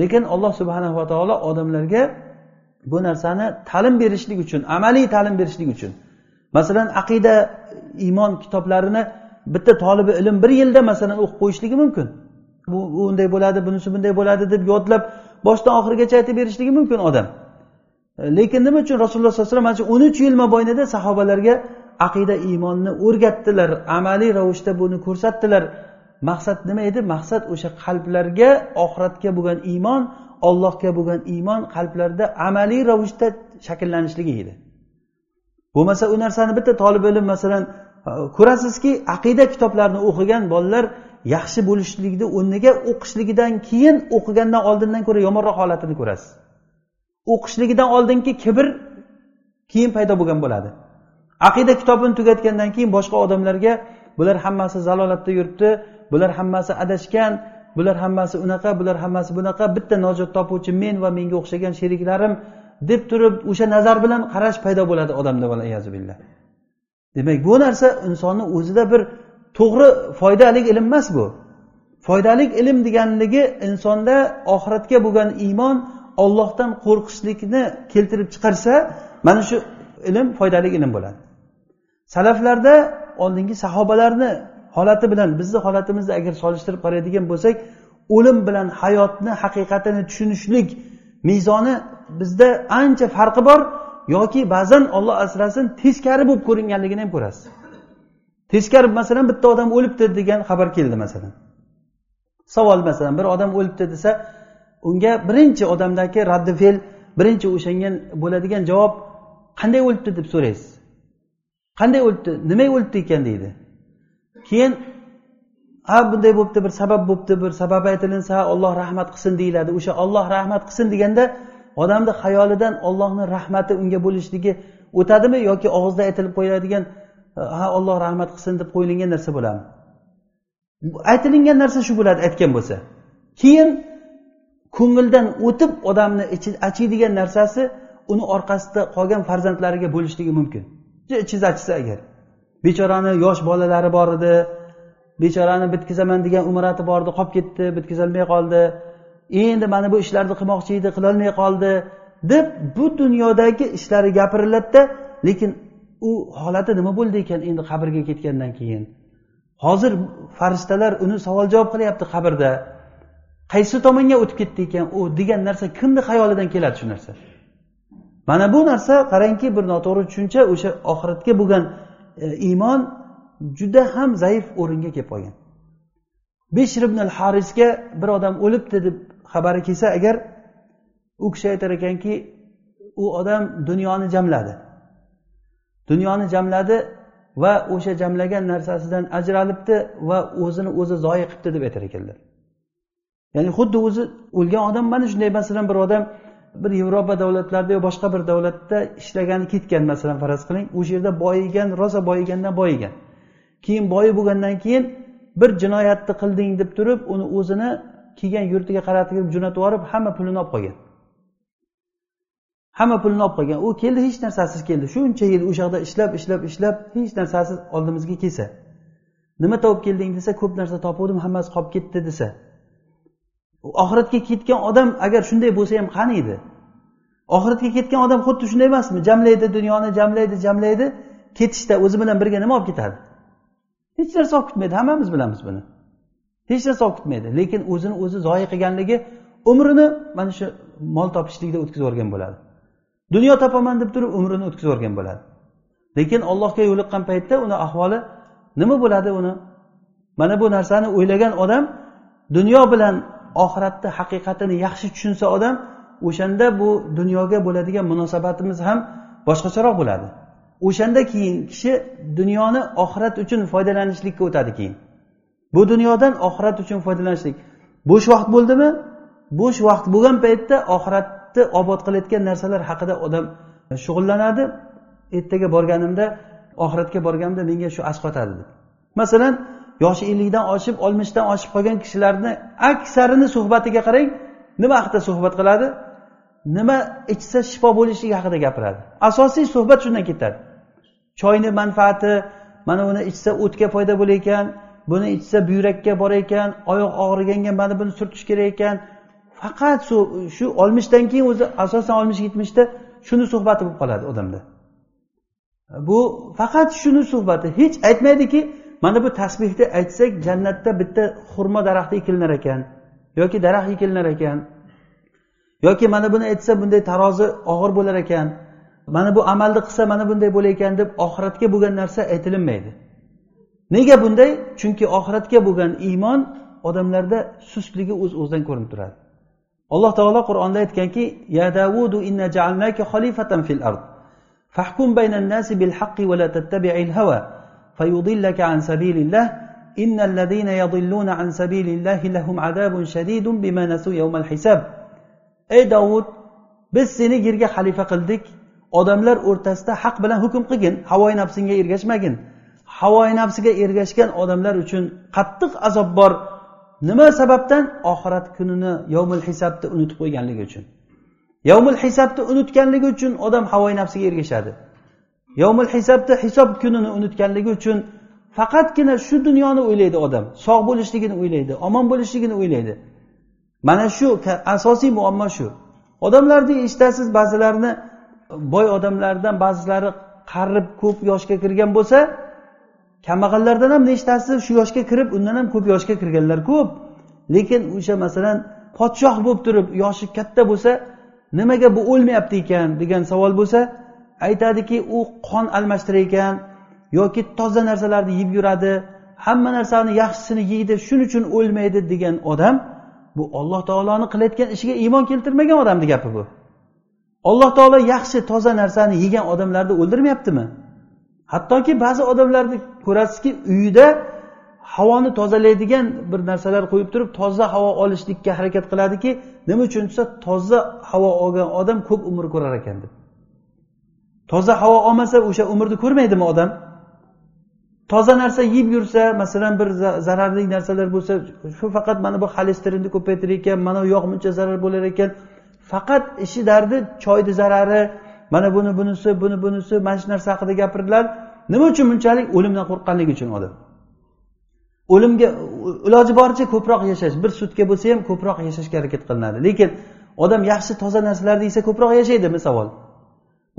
Lekin alloh subhanava taolo odamlarga bu narsani ta'lim berishlik uchun amaliy ta'lim berishlik uchun masalan aqida iymon kitoblarini bitta tolibi ilm bir yilda masalan o'qib qo'yishligi mumkin. Bu unday bo'ladi bunisi bunday bo'ladi deb yodlab boshdan oxirigacha aytib berishligi mumkin odam. Lekin nima uchun rasululloh sollallohu alayhi vasallam mana shu o'n uch yil mobaynida sahobalarga aqida iymonni o'rgatdilar amaliy ravishda buni ko'rsatdilar? Maqsad nima edi? Maqsad o'sha qalblarga oxiratga bo'lgan iymon ollohga bo'lgan iymon qalblarda amaliy ravishda shakllanishligi edi. Bo'lmasa u narsani bitta tolib ilm masalan e, ko'rasizki aqida kitoblarini o'qigan bolalar yaxshi bo'lishlikni o'rniga o'qishligidan keyin o'qigandan oldindan ko'ra yomonroq holatini ko'rasiz. O'qishligidan oldingi kibr keyin paydo bo'lgan bo'ladi. Aqida kitobini tugatgandan keyin boshqa odamlarga bular hammasi zalolatda yuribdi bular hammasi adashgan bular hammasi unaqa bular hammasi bunaqa bitta nojot topuvchi men va menga o'xshagan sheriklarim deb turib o'sha nazar bilan qarash paydo bo'ladi odamda billah. Demak bu narsa insonni o'zida bir to'g'ri foydali ilm emas bu. Foydali ilm deganligi insonda oxiratga bo'lgan iymon ollohdan qo'rqishlikni keltirib chiqarsa mana shu ilm foydali ilm bo'ladi. Salaflarda oldingi sahobalarni holati bilan bizni holatimizni agar solishtirib qaraydigan bo'lsak o'lim bilan hayotni haqiqatini tushunishlik mezoni bizda ancha farqi bor yoki ba'zan olloh asrasin teskari bo'lib ko'ringanligini ham ko'rasiz. Teskari masalan bitta odam o'libdi degan xabar keldi masalan. Savol masalan bir odam o'libdi desa unga birinchi odamdagi raddi fe'l birinchi o'shanga bo'ladigan javob qanday o'libdi? deb so'raysiz. Qanday o'libdi? Nima o'libdi ekan? deydi. Keyin a bunday bo'libdi bir sabab bo'libdi bir sababi aytilinsa olloh rahmat qilsin deyiladi. O'sha olloh rahmat qilsin deganda odamni xayolidan ollohni rahmati unga bo'lishligi o'tadimi yoki og'izda aytilib qo'yiladigan ha olloh rahmat qilsin deb qo'yilgan narsa bo'ladimi aytilingan narsa shu bo'ladi aytgan bo'lsa. Keyin ko'ngildan o'tib odamni achiydigan narsasi uni orqasida qolgan farzandlariga bo'lishligi mumkin. Ichingiz achisa agar. Bechorani yosh bolalari bor edi. Bechorani bitkizaman degan umrati bor edi qolib ketdi bitkazolmay qoldi. Endi mana bu ishlarni qilmoqchi edi qilolmay qoldi deb bu dunyodagi ishlari gapiriladida lekin u holati nima bo'ldi ekan endi qabrga ketgandan keyin? Hozir farishtalar uni savol javob qilyapti qabrda. Qaysi tomonga o'tib ketdi ekan u degan narsa kimni xayolidan keladi shu narsa? Mana bu narsa qarangki bir noto'g'ri tushuncha o'sha oxiratga bo'lgan E, iymon juda ham zaif o'ringa kelib qolgan. Beshr ibn al harisga bir odam o'libdi deb xabari kelsa agar u kishi aytar ekanki u odam dunyoni jamladi. Dunyoni jamladi va o'sha jamlagan narsasidan ajralibdi va o'zini o'zi zoyi qilibdi deb aytar ekanlar. Ya'ni xuddi o'zi o'lgan odam mana shunday masalan bir odam bir yevropa davlatlarida yo boshqa bir davlatda ishlagani ketgan masalan faraz qiling o'sha yerda boyigan rosa boyigandan boyigan. Keyin boyi bo'lgandan keyin bir jinoyatni qilding deb turib uni o'zini kelgan yurtiga qaratib jo'natib yuborib hamma pulini olib qolgan. Hamma pulini olib qolgan. U keldi hech narsasiz keldi. Shuncha yil o'sha yoqda ishlab ishlab ishlab hech narsasiz oldimizga kelsa. Nima topib kelding desa ko'p narsa topuvdim hammasi qolib ketdi desa. Oxiratga ketgan odam agar shunday bo'lsa ham qani edi? Oxiratga ketgan odam xuddi shunday emasmi? Jamlaydi dunyoni jamlaydi jamlaydi ketishda o'zi bilan birga nima olib ketadi? Hech narsa olib ketmaydi hammamiz bilamiz buni. Hech narsa olib ketmaydi lekin o'zini o'zi zoyi qilganligi umrini mana shu mol topishlikda o'tkazib yuborgan bo'ladi. Dunyo topaman deb turib umrini o'tkazib yuborgan bo'ladi. Lekin allohga yo'liqqan paytda uni ahvoli nima bo'ladi uni? Mana bu narsani o'ylagan odam dunyo bilan oxiratni haqiqatini yaxshi tushunsa odam o'shanda bu dunyoga bo'ladigan munosabatimiz ham boshqacharoq bo'ladi. O'shanda keyin kishi dunyoni oxirat uchun foydalanishlikka o'tadi keyin. Bu dunyodan oxirat uchun foydalanishlik. Bo'sh vaqt bo'ldimi? Bo'sh vaqt bo'lgan paytda oxiratni obod qilayotgan narsalar haqida odam shug'ullanadi. Ertaga borganimda oxiratga borganimda menga shu asqotadi deb. Masalan yoshi ellikdan oshib oltmishdan oshib qolgan kishilarni aksarini suhbatiga qarang nima haqida suhbat qiladi? Nima ichsa shifo bo'lishligi haqida gapiradi. Asosiy suhbat shundan ketadi. Choyni manfaati mana buni ichsa o'tga foyda bo'lar ekan buni ichsa buyrakka bor ekan oyoq og'riganga mana buni surtish kerak ekan. Faqat shu oltmishdan keyin o'zi asosan oltmish yetmishda shuni suhbati bo'lib qoladi odamda. Bu faqat shuni suhbati hech aytmaydiki mana bu tasbehni aytsak jannatda bitta xurmo daraxti ekilinar ekan yoki daraxt ekilinar ekan yoki mana buni aytsa bunday tarozi og'ir bo'lar ekan mana bu amalni qilsa mana bunday bo'lar ekan deb oxiratga bo'lgan narsa aytilinmaydi nega bunday? Chunki oxiratga bo'lgan iymon odamlarda sustligi o'z o'zidan ko'rinib turadi. Alloh taolo qur'onda aytganki ya davudu inna jaalnaka xalifatan fil ard fahkum baynan nasi bil haqqi va la tattabi'il hawa. فيضلك عن سبيل الله إن الذين يضلون عن سبيل الله لهم عذاب شديد بما نسوا يوم الحساب ey dovud biz seni yerga xalifa qildik odamlar o'rtasida haq bilan hukm qilgin havoyi nafsingga ergashmagin havoyi nafsiga ergashgan odamlar uchun qattiq azob bor nima sababdan oxirat kunini yovmul hisabni unutib qo'yganligi uchun yovmul hisabni unutganligi uchun odam havoyi nafsiga ergashadi Yovmul hisabda hisob kunini unutganligi uchun faqatgina shu dunyoni o'ylaydi odam. Sog' bo'lishligini o'ylaydi omon bo'lishligini o'ylaydi. Mana shu asosiy muammo shu. Odamlarni eshitasiz ba'zilarini boy odamlardan ba'zilari qarib ko'p yoshga kirgan bo'lsa kambag'allardan ham nechtasi shu yoshga kirib undan ham ko'p yoshga kirganlar ko'p. Lekin o'sha masalan podshoh bo'lib turib yoshi katta bo'lsa nimaga bu o'lmayapti ekan degan savol bo'lsa aytadiki u qon almashtirar ekan yoki toza narsalarni yeb yuradi hamma narsani yaxshisini yeydi shuning uchun o'lmaydi degan odam bu olloh taoloni qilayotgan ishiga iymon keltirmagan odamni gapi bu. Alloh taolo yaxshi toza narsani yegan odamlarni o'ldirmayaptimi? Hattoki ba'zi odamlarni ko'rasizki uyida havoni tozalaydigan bir narsalar qo'yib turib toza havo olishlikka harakat qiladiki nima uchun desa toza havo olgan odam ko'p umr ko'rar ekan deb. Toza havo olmasa o'sha umrni ko'rmaydimi odam? Toza narsa yeb yursa masalan bir zararli narsalar bo'lsa shu faqat mana bu xolesterinni ko'paytirar ekan mana bu yog' muncha zarar bo'lar ekan. Faqat ishi dardi choyni zarari mana buni bunisi buni bunisi mana shu narsa haqida gapirdilar nima uchun bunchalik? O'limdan qo'rqqanligi uchun odam. O'limga iloji boricha ko'proq yashash bir sutka bo'lsa ham ko'proq yashashga harakat qilinadi. Lekin odam yaxshi toza narsalarni yesa ko'proq yashaydimi savol?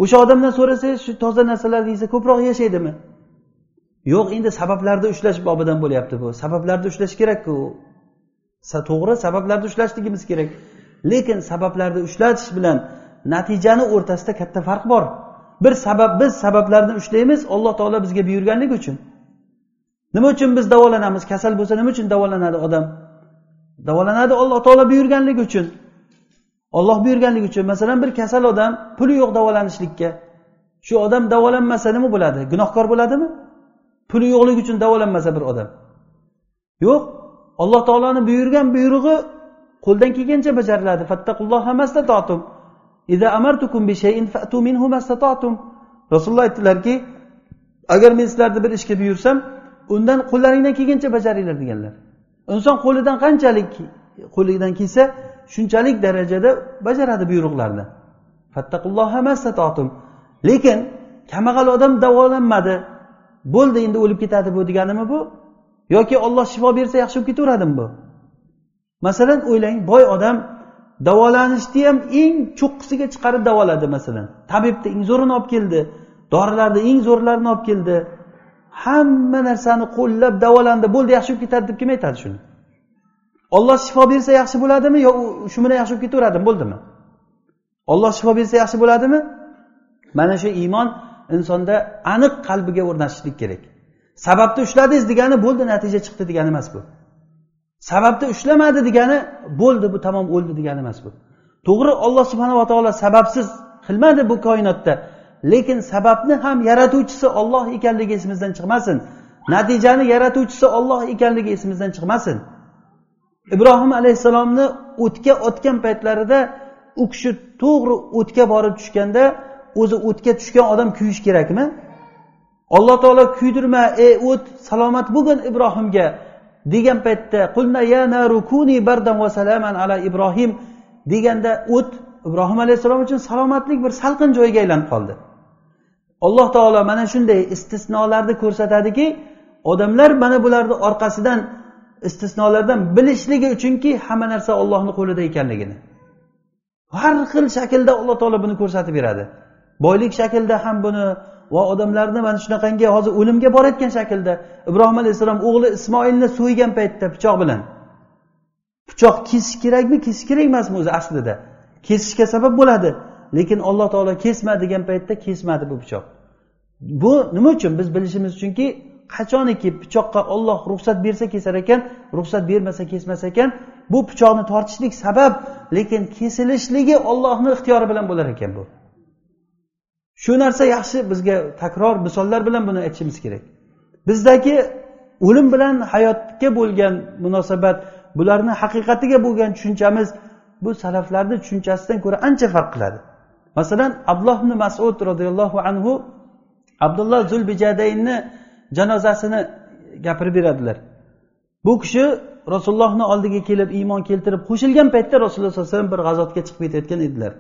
O'sha odamdan so'rasangiz shu toza narsalarni yesa ko'proq yashaydimi? Yo'q endi sabablarni ushlash bobidan bo'lyapti bu. Sabablarni ushlash kerakku. To'g'ri sabablarni ushlashligimiz kerak. Lekin sabablarni ushlatish bilan natijani o'rtasida katta farq bor. Bir sabab biz sabablarni ushlaymiz alloh taolo bizga buyurganligi uchun. Nima uchun biz davolanamiz? Kasal bo'lsa nima uchun davolanadi odam? Davolanadi alloh taolo buyurganligi uchun. Olloh buyurganligi uchun masalan bir kasal odam puli yo'q davolanishlikka. Shu odam davolanmasa nima bo'ladi? Gunohkor bo'ladimi? Puli yo'qligi uchun davolanmasa bir odam. Yo'q. Alloh taoloni buyurgan buyrug'i qo'ldan kelgancha bajariladi. Rasululloh aytdilarki agar men sizlarni bir ishga buyursam undan qo'llaringdan kelgancha bajaringlar deganlar. Inson qo'lidan qanchalik qo'lidan kelsa shunchalik darajada bajaradi buyruqlarni. Lekin kambag'al odam davolanmadi. Bo'ldi endi o'lib ketadi bu deganimi bu? Yoki olloh shifo bersa yaxshi bo'lib ketaveradimi bu? Masalan o'ylang boy odam davolanishni ham eng cho'qqisiga chiqarib davoladi masalan. Tabibni eng zo'rini olib keldi dorilarni eng zo'rlarini olib keldi. Hamma narsani qo'llab davolandi bo'ldi yaxshi bo'lib ketadi deb kim aytadi shuni? Olloh shifo bersa yaxshi bo'ladimi yo shu bilan yaxshi bo'lib ketaveradimi? Bo'ldimi? Olloh shifo bersa yaxshi bo'ladimi? Mana shu iymon insonda aniq qalbiga o'rnashishlik kerak. Sababni ushladingiz degani bo'ldi natija chiqdi degani emas bu. Sababni ushlamadi degani bo'ldi bu tamom o'ldi degani emas bu. To'g'ri olloh subhanava taolo sababsiz qilmadi bu koinotda lekin sababni ham yaratuvchisi olloh ekanligi esimizdan chiqmasin. Natijani yaratuvchisi olloh ekanligi esimizdan chiqmasin. Ibrohim alayhissalomni o'tga otgan paytlarida u kishi to'g'ri o'tga borib tushganda o'zi o'tga tushgan odam kuyish kerakmi? Alloh taolo kuydirma ey o't salomat bo'lgin ibrohimga degan paytda qulna ya narukuni bardan va salaman ala ibrohim deganda o't ibrohim alayhissalom uchun salomatlik bir salqin joyga aylanib qoldi. Alloh taolo mana shunday istisnolarni ko'rsatadiki odamlar mana bularni orqasidan istisnolardan bilishligi uchunki hamma narsa ollohni qo'lida ekanligini. Har xil shaklda alloh taolo buni ko'rsatib beradi. Boylik shaklda ham buni va odamlarni mana shunaqangi hozir o'limga borayotgan shaklda ibrohim alayhissalom o'g'li ismoilni so'ygan paytda pichoq bilan. Pichoq kesish kerakmi? Kesish kerak emasmi o'zi aslida. Kesishga sabab bo'ladi. Lekin alloh taolo kesma degan paytda kesmadi bu pichoq. Bu nima uchun? Biz bilishimiz uchunki qachoniki pichoqqa olloh ruxsat bersa kesar ekan ruxsat bermasa kesmas ekan bu pichoqni tortishlik sabab lekin kesilishligi ollohni ixtiyori bilan bo'lar ekan bu. Shu narsa yaxshi bizga takror misollar bilan buni aytishimiz kerak. Bizdagi o'lim bilan hayotga bo'lgan munosabat bularni haqiqatiga bo'lgan tushunchamiz bu salaflarni tushunchasidan ko'ra ancha farq qiladi. Masalan abdulloh ibn masud roziyallohu anhu abdulloh zulbijadaynni janozasini gapirib beradilar. Bu kishi rasulullohni oldiga kelib iymon keltirib qo'shilgan paytda rasululloh sallallohu alayhi vasallam bir g'azotga chiqib ketayotgan edilar.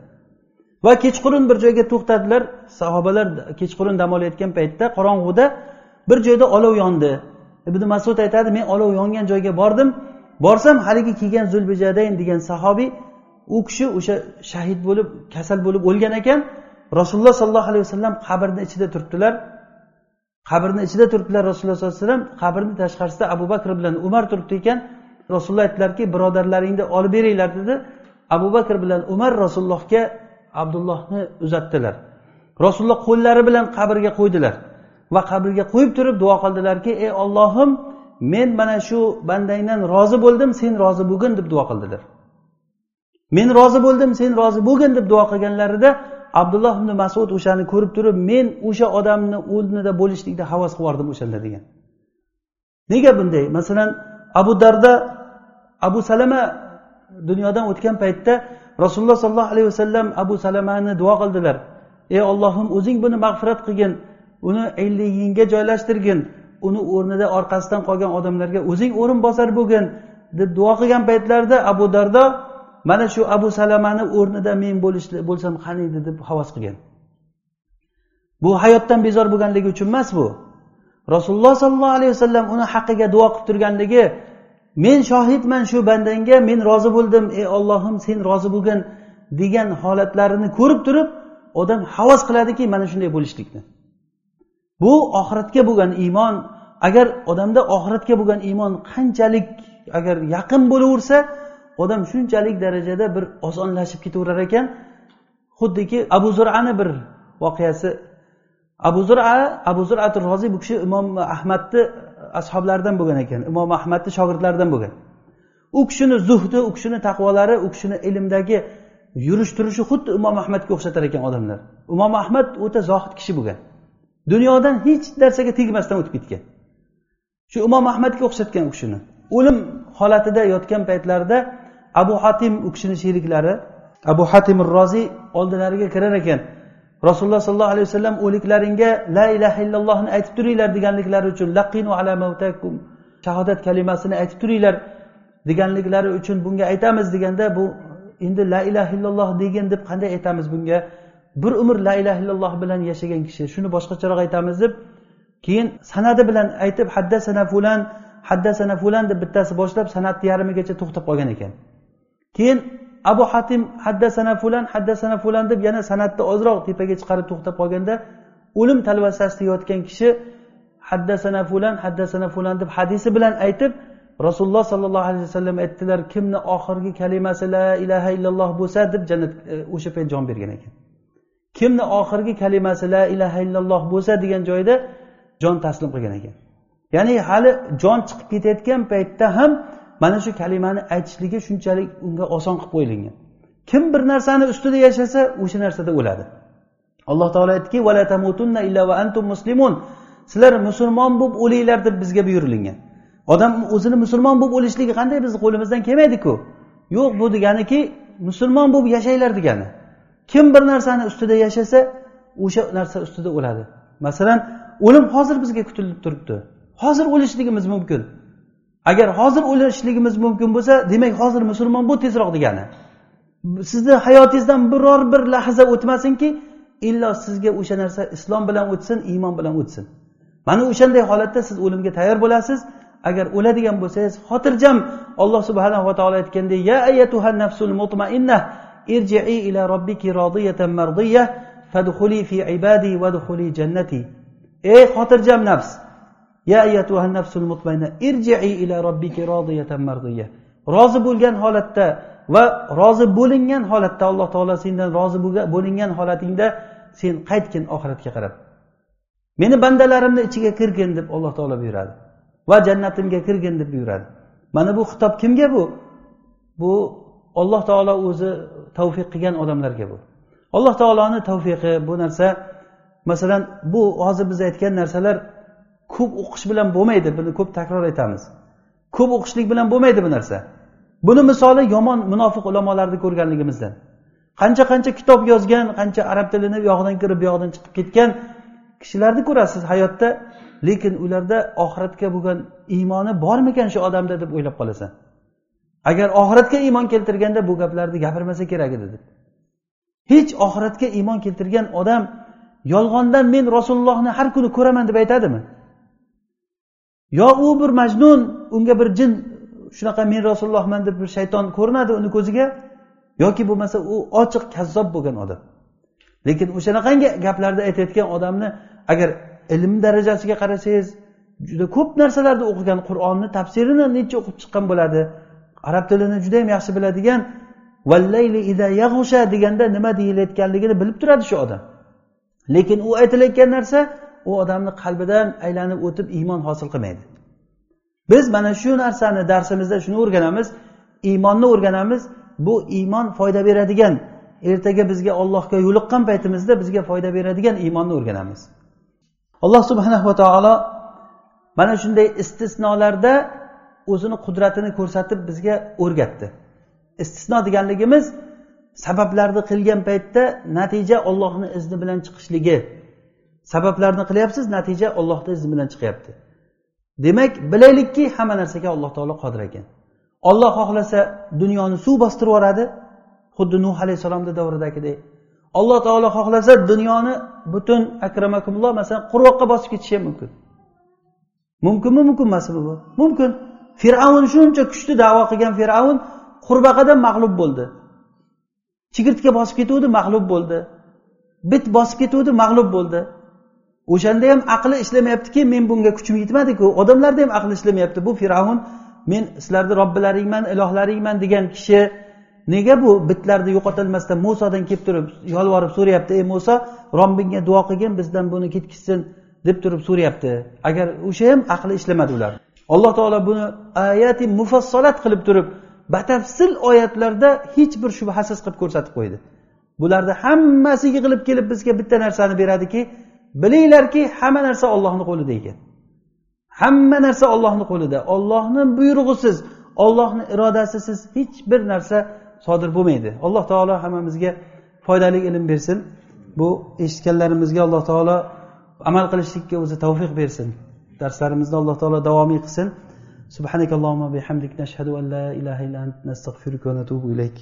Va kechqurun bir joyga to'xtadilar. Sahobalar kechqurun dam olayotgan paytda qorong'uda bir joyda olov yondi. Ibn masud aytadi men olov yongan joyga bordim. Borsam haligi kelgan zulbijadayn degan sahobiy u kishi o'sha shahid bo'lib kasal bo'lib o'lgan ekan. Rasululloh sollallohu alayhi vasallam qabrni ichida turibdilar. Qabrni ichida turibdilar rasululloh sollallohu alayhi vasallam. Qabrni tashqarisida abu bakr bilan umar turibdi ekan. Rasululloh aytdilarki birodarlaringni olib beringlar dedi. Abu bakr bilan umar rasulullohga abdullohni uzatdilar. Rasululloh qo'llari bilan qabrga qo'ydilar va qabrga qo'yib turib duo qildilarki ey ollohim men mana shu bandangdan rozi bo'ldim sen rozi bo'lgin deb duo qildilar. Men rozi bo'ldim sen rozi bo'lgin deb duo qilganlarida abdulloh ibn masud o'shani ko'rib turib men o'sha odamni o'rnida bo'lishlikda havas qilib o'shanda degan. Nega bunday? Masalan abu darda abu salama dunyodan o'tgan paytda rasululloh sollallohu alayhi vasallam abu salamani duo qildilar. Ey ollohim o'zing buni mag'firat qilgin uni illigingga joylashtirgin uni o'rnida orqasidan qolgan odamlarga o'zing o'rinbosar bo'lgin deb duo qilgan paytlarida abu dardo mana shu abu salamani o'rnida men bo'lsam qaniydi deb havas qilgan. Bu hayotdan bezor bo'lganligi uchun emas bu. Rasululloh sollallohu alayhi vasallam uni haqqiga duo qilib turganligi men shohidman shu bandangga men rozi bo'ldim ey ollohim sen rozi bo'lgin degan holatlarini ko'rib turib odam havas qiladiki mana shunday bo'lishlikni. Bu oxiratga bo'lgan iymon. Agar odamda oxiratga bo'lgan iymon qanchalik agar yaqin bo'laversa odam shunchalik darajada bir osonlashib ketaverar ekan xuddiki abu zurani bir voqeasi. Abu zura abu zurati roziy bu kishi imom ahmadni ashoblaridan bo'lgan ekan imom ahmadni shogirdlaridan bo'lgan. U kishini zuhdi u kishini taqvolari u kishini ilmdagi yurish turishi xuddi imom ahmadga o'xshatar ekan odamlar. Imom ahmad o'ta zohid kishi bo'lgan. Dunyodan hech narsaga tegmasdan o'tib ketgan. Shu imom ahmadga o'xshatgan u kishini. O'lim holatida yotgan paytlarida abu hatim u kishini sheriklari abu hatim roziy oldilariga kirar ekan. Rasululloh sollallohu alayhi vasallam o'liklaringga la ilaha illallohni aytib turinglar deganliklari uchun laqinu ala mavtakum shahodat kalimasini aytib turinglar deganliklari uchun bunga aytamiz deganda bu endi la ilaha illalloh degin deb qanday aytamiz bunga? Bir umr la ilaha illalloh bilan yashagan kishi shuni boshqacharoq aytamiz deb keyin sanadi bilan aytib haddasana fulan haddasana fulan deb bittasi boshlab sanatni yarmigacha to'xtab qolgan ekan. Keyin abu hatim haddasana fulan haddasana fulan deb yana sanatni ozroq tepaga chiqarib to'xtab qolganda o'lim talvasasida yotgan kishi haddasana fulan haddasana fulan deb hadisi bilan aytib rasululloh sollallohu alayhi vasallam aytdilar kimni oxirgi kalimasi la ilaha illalloh bo'lsa deb jannat e, o'sha payt jon bergan ekan. Kimni oxirgi kalimasi la ilaha illalloh bo'lsa degan joyda jon taslim qilgan ekan. Ya'ni hali jon chiqib ketayotgan paytda ham mana shu kalimani aytishligi shunchalik unga oson qilib qo'yilgan. Kim bir narsani ustida yashasa o'sha narsada o'ladi. Alloh taolo aytdiki sizlar musulmon bo'lib o'linglar deb bizga buyurilgan odam o'zini musulmon bo'lib o'lishligi qanday bizni qo'limizdan kelmaydiku? Yo'q bu deganiki musulmon bo'lib yashanglar degani. Kim bir narsani ustida yashasa o'sha narsa ustida o'ladi. Masalan o'lim hozir bizga kutilib turibdi. Hozir o'lishligimiz mumkin. Agar hozir o'lishligimiz mumkin bo'lsa demak hozir musulmon bo'l tezroq degani. Sizni hayotingizdan biror bir lahza o'tmasinki illo sizga o'sha narsa islom bilan o'tsin iymon bilan o'tsin. Mana o'shanday holatda siz o'limga tayyor bo'lasiz. Agar o'ladigan bo'lsangiz xotirjam alloh subhanava taolo aytgandek ya ayatuha nafsul mutmainnah irji'i ila robbiki rodiyatan mardiya fadxuli fi ibadi vadxuli jannati. Ey xotirjam nafs! Ya ayatuhan nafsul mutmainna irji'i ila robbiki rodiyatan mardiyah rozi bo'lgan holatda va rozi bo'lingan holatda alloh taolo sendan rozi bo'lingan holatingda sen qaytgin oxiratga qarab. Meni bandalarimni ichiga kirgin deb alloh taolo buyuradi. Va jannatimga kirgin deb buyuradi. Mana bu xitob kimga bu? Bu olloh taolo o'zi tavfiq qilgan odamlarga bu. Alloh taoloni tavfiqi bu narsa masalan bu hozir biz aytgan narsalar ko'p o'qish bilan bo'lmaydi buni ko'p takror aytamiz. Ko'p o'qishlik bilan bo'lmaydi bu narsa. Buni misoli yomon munofiq ulamolarni ko'rganligimizdan. Qancha qancha kitob yozgan qancha arab tilini bu yog'idan kirib bu yog'idan chiqib ketgan kishilarni ko'rasiz hayotda lekin ularda oxiratga bo'lgan iymoni bormikan shu odamda deb o'ylab qolasan. Agar oxiratga iymon keltirganda bu gaplarni gapirmasa kerak edi deb. Hech oxiratga iymon keltirgan odam yolg'ondan men rasulullohni har kuni ko'raman deb aytadimi? Yo u bir majnun unga bir jin shunaqa men rasulullohman deb bir shayton ko'rinadi uni ko'ziga yoki bo'lmasa u ochiq kazzob bo'lgan odam. Lekin o'shanaqangi gaplarni aytayotgan odamni agar ilm darajasiga qarasangiz juda ko'p narsalarni o'qigan qur'onni tafsirini necha o'qib chiqqan bo'ladi arab tilini juda yam yaxshi biladigan vallayli ida yag'usha deganda nima deyilayotganligini bilib turadi shu odam. Lekin u aytilayotgan narsa u odamni qalbidan aylanib o'tib iymon hosil qilmaydi. Biz mana shu narsani darsimizda shuni o'rganamiz iymonni o'rganamiz bu iymon foyda beradigan ertaga bizga ollohga yo'liqqan paytimizda bizga foyda beradigan iymonni o'rganamiz. Alloh subhanava taolo mana shunday istisnolarda o'zini qudratini ko'rsatib bizga o'rgatdi. Istisno deganligimiz sabablarni qilgan paytda natija ollohni izni bilan chiqishligi sabablarni qilyapsiz natija ollohni izni bilan chiqyapti. Demak bilaylikki hamma narsaga alloh taolo qodir ekan. Olloh xohlasa dunyoni suv bostirib yuboradi. Xuddi nuh alayhissalomni davridagidek. Alloh taolo xohlasa dunyoni butun akramakumulloh masalan qurg'oqqa bosib ketishi ham mumkin. Mumkinmi mumkin emasmi bu? Mumkin. Fir'avn shuncha kuchli davo qilgan fir'avn qurbaqadan mag'lub bo'ldi. Chigirtka bosib ketuvdi mag'lub bo'ldi. Bit bosib ketuvdi mag'lub bo'ldi. O'shanda ham aqli ishlamayaptiki men bunga kuchim yetmadiku. Odamlarda ham aqli ishlamayapti. Bu fir'avn men sizlarni robbilaringman ilohlaringman degan kishi nega bu bitlarni yo'qotilmasdan musodan kelib turib yolvorib so'rayapti ey muso robbingga duo qilgin bizdan buni ketkizsin deb turib so'rayapti. Agar o'sha ham aqli ishlamadi ular. Alloh taolo buni ayati mufassolat qilib turib batafsil oyatlarda hech bir shubhasiz qilib ko'rsatib qo'ydi. Bularni hammasi yig'ilib kelib bizga bitta narsani beradiki bilinglarki hamma narsa ollohni qo'lida ekan hamma narsa ollohni qo'lida ollohni buyrug'isiz ollohni irodasisiz hech bir narsa sodir bo'lmaydi alloh taolo hammamizga foydali ilm bersin bu eshitganlarimizga alloh taolo amal qilishlikka o'zi tavfiq bersin darslarimizni alloh taolo davomiy qilsin سبحانك اللهم وبحمدك نشهد أن لا إله إلا أنت نستغفرك ونتوب إليك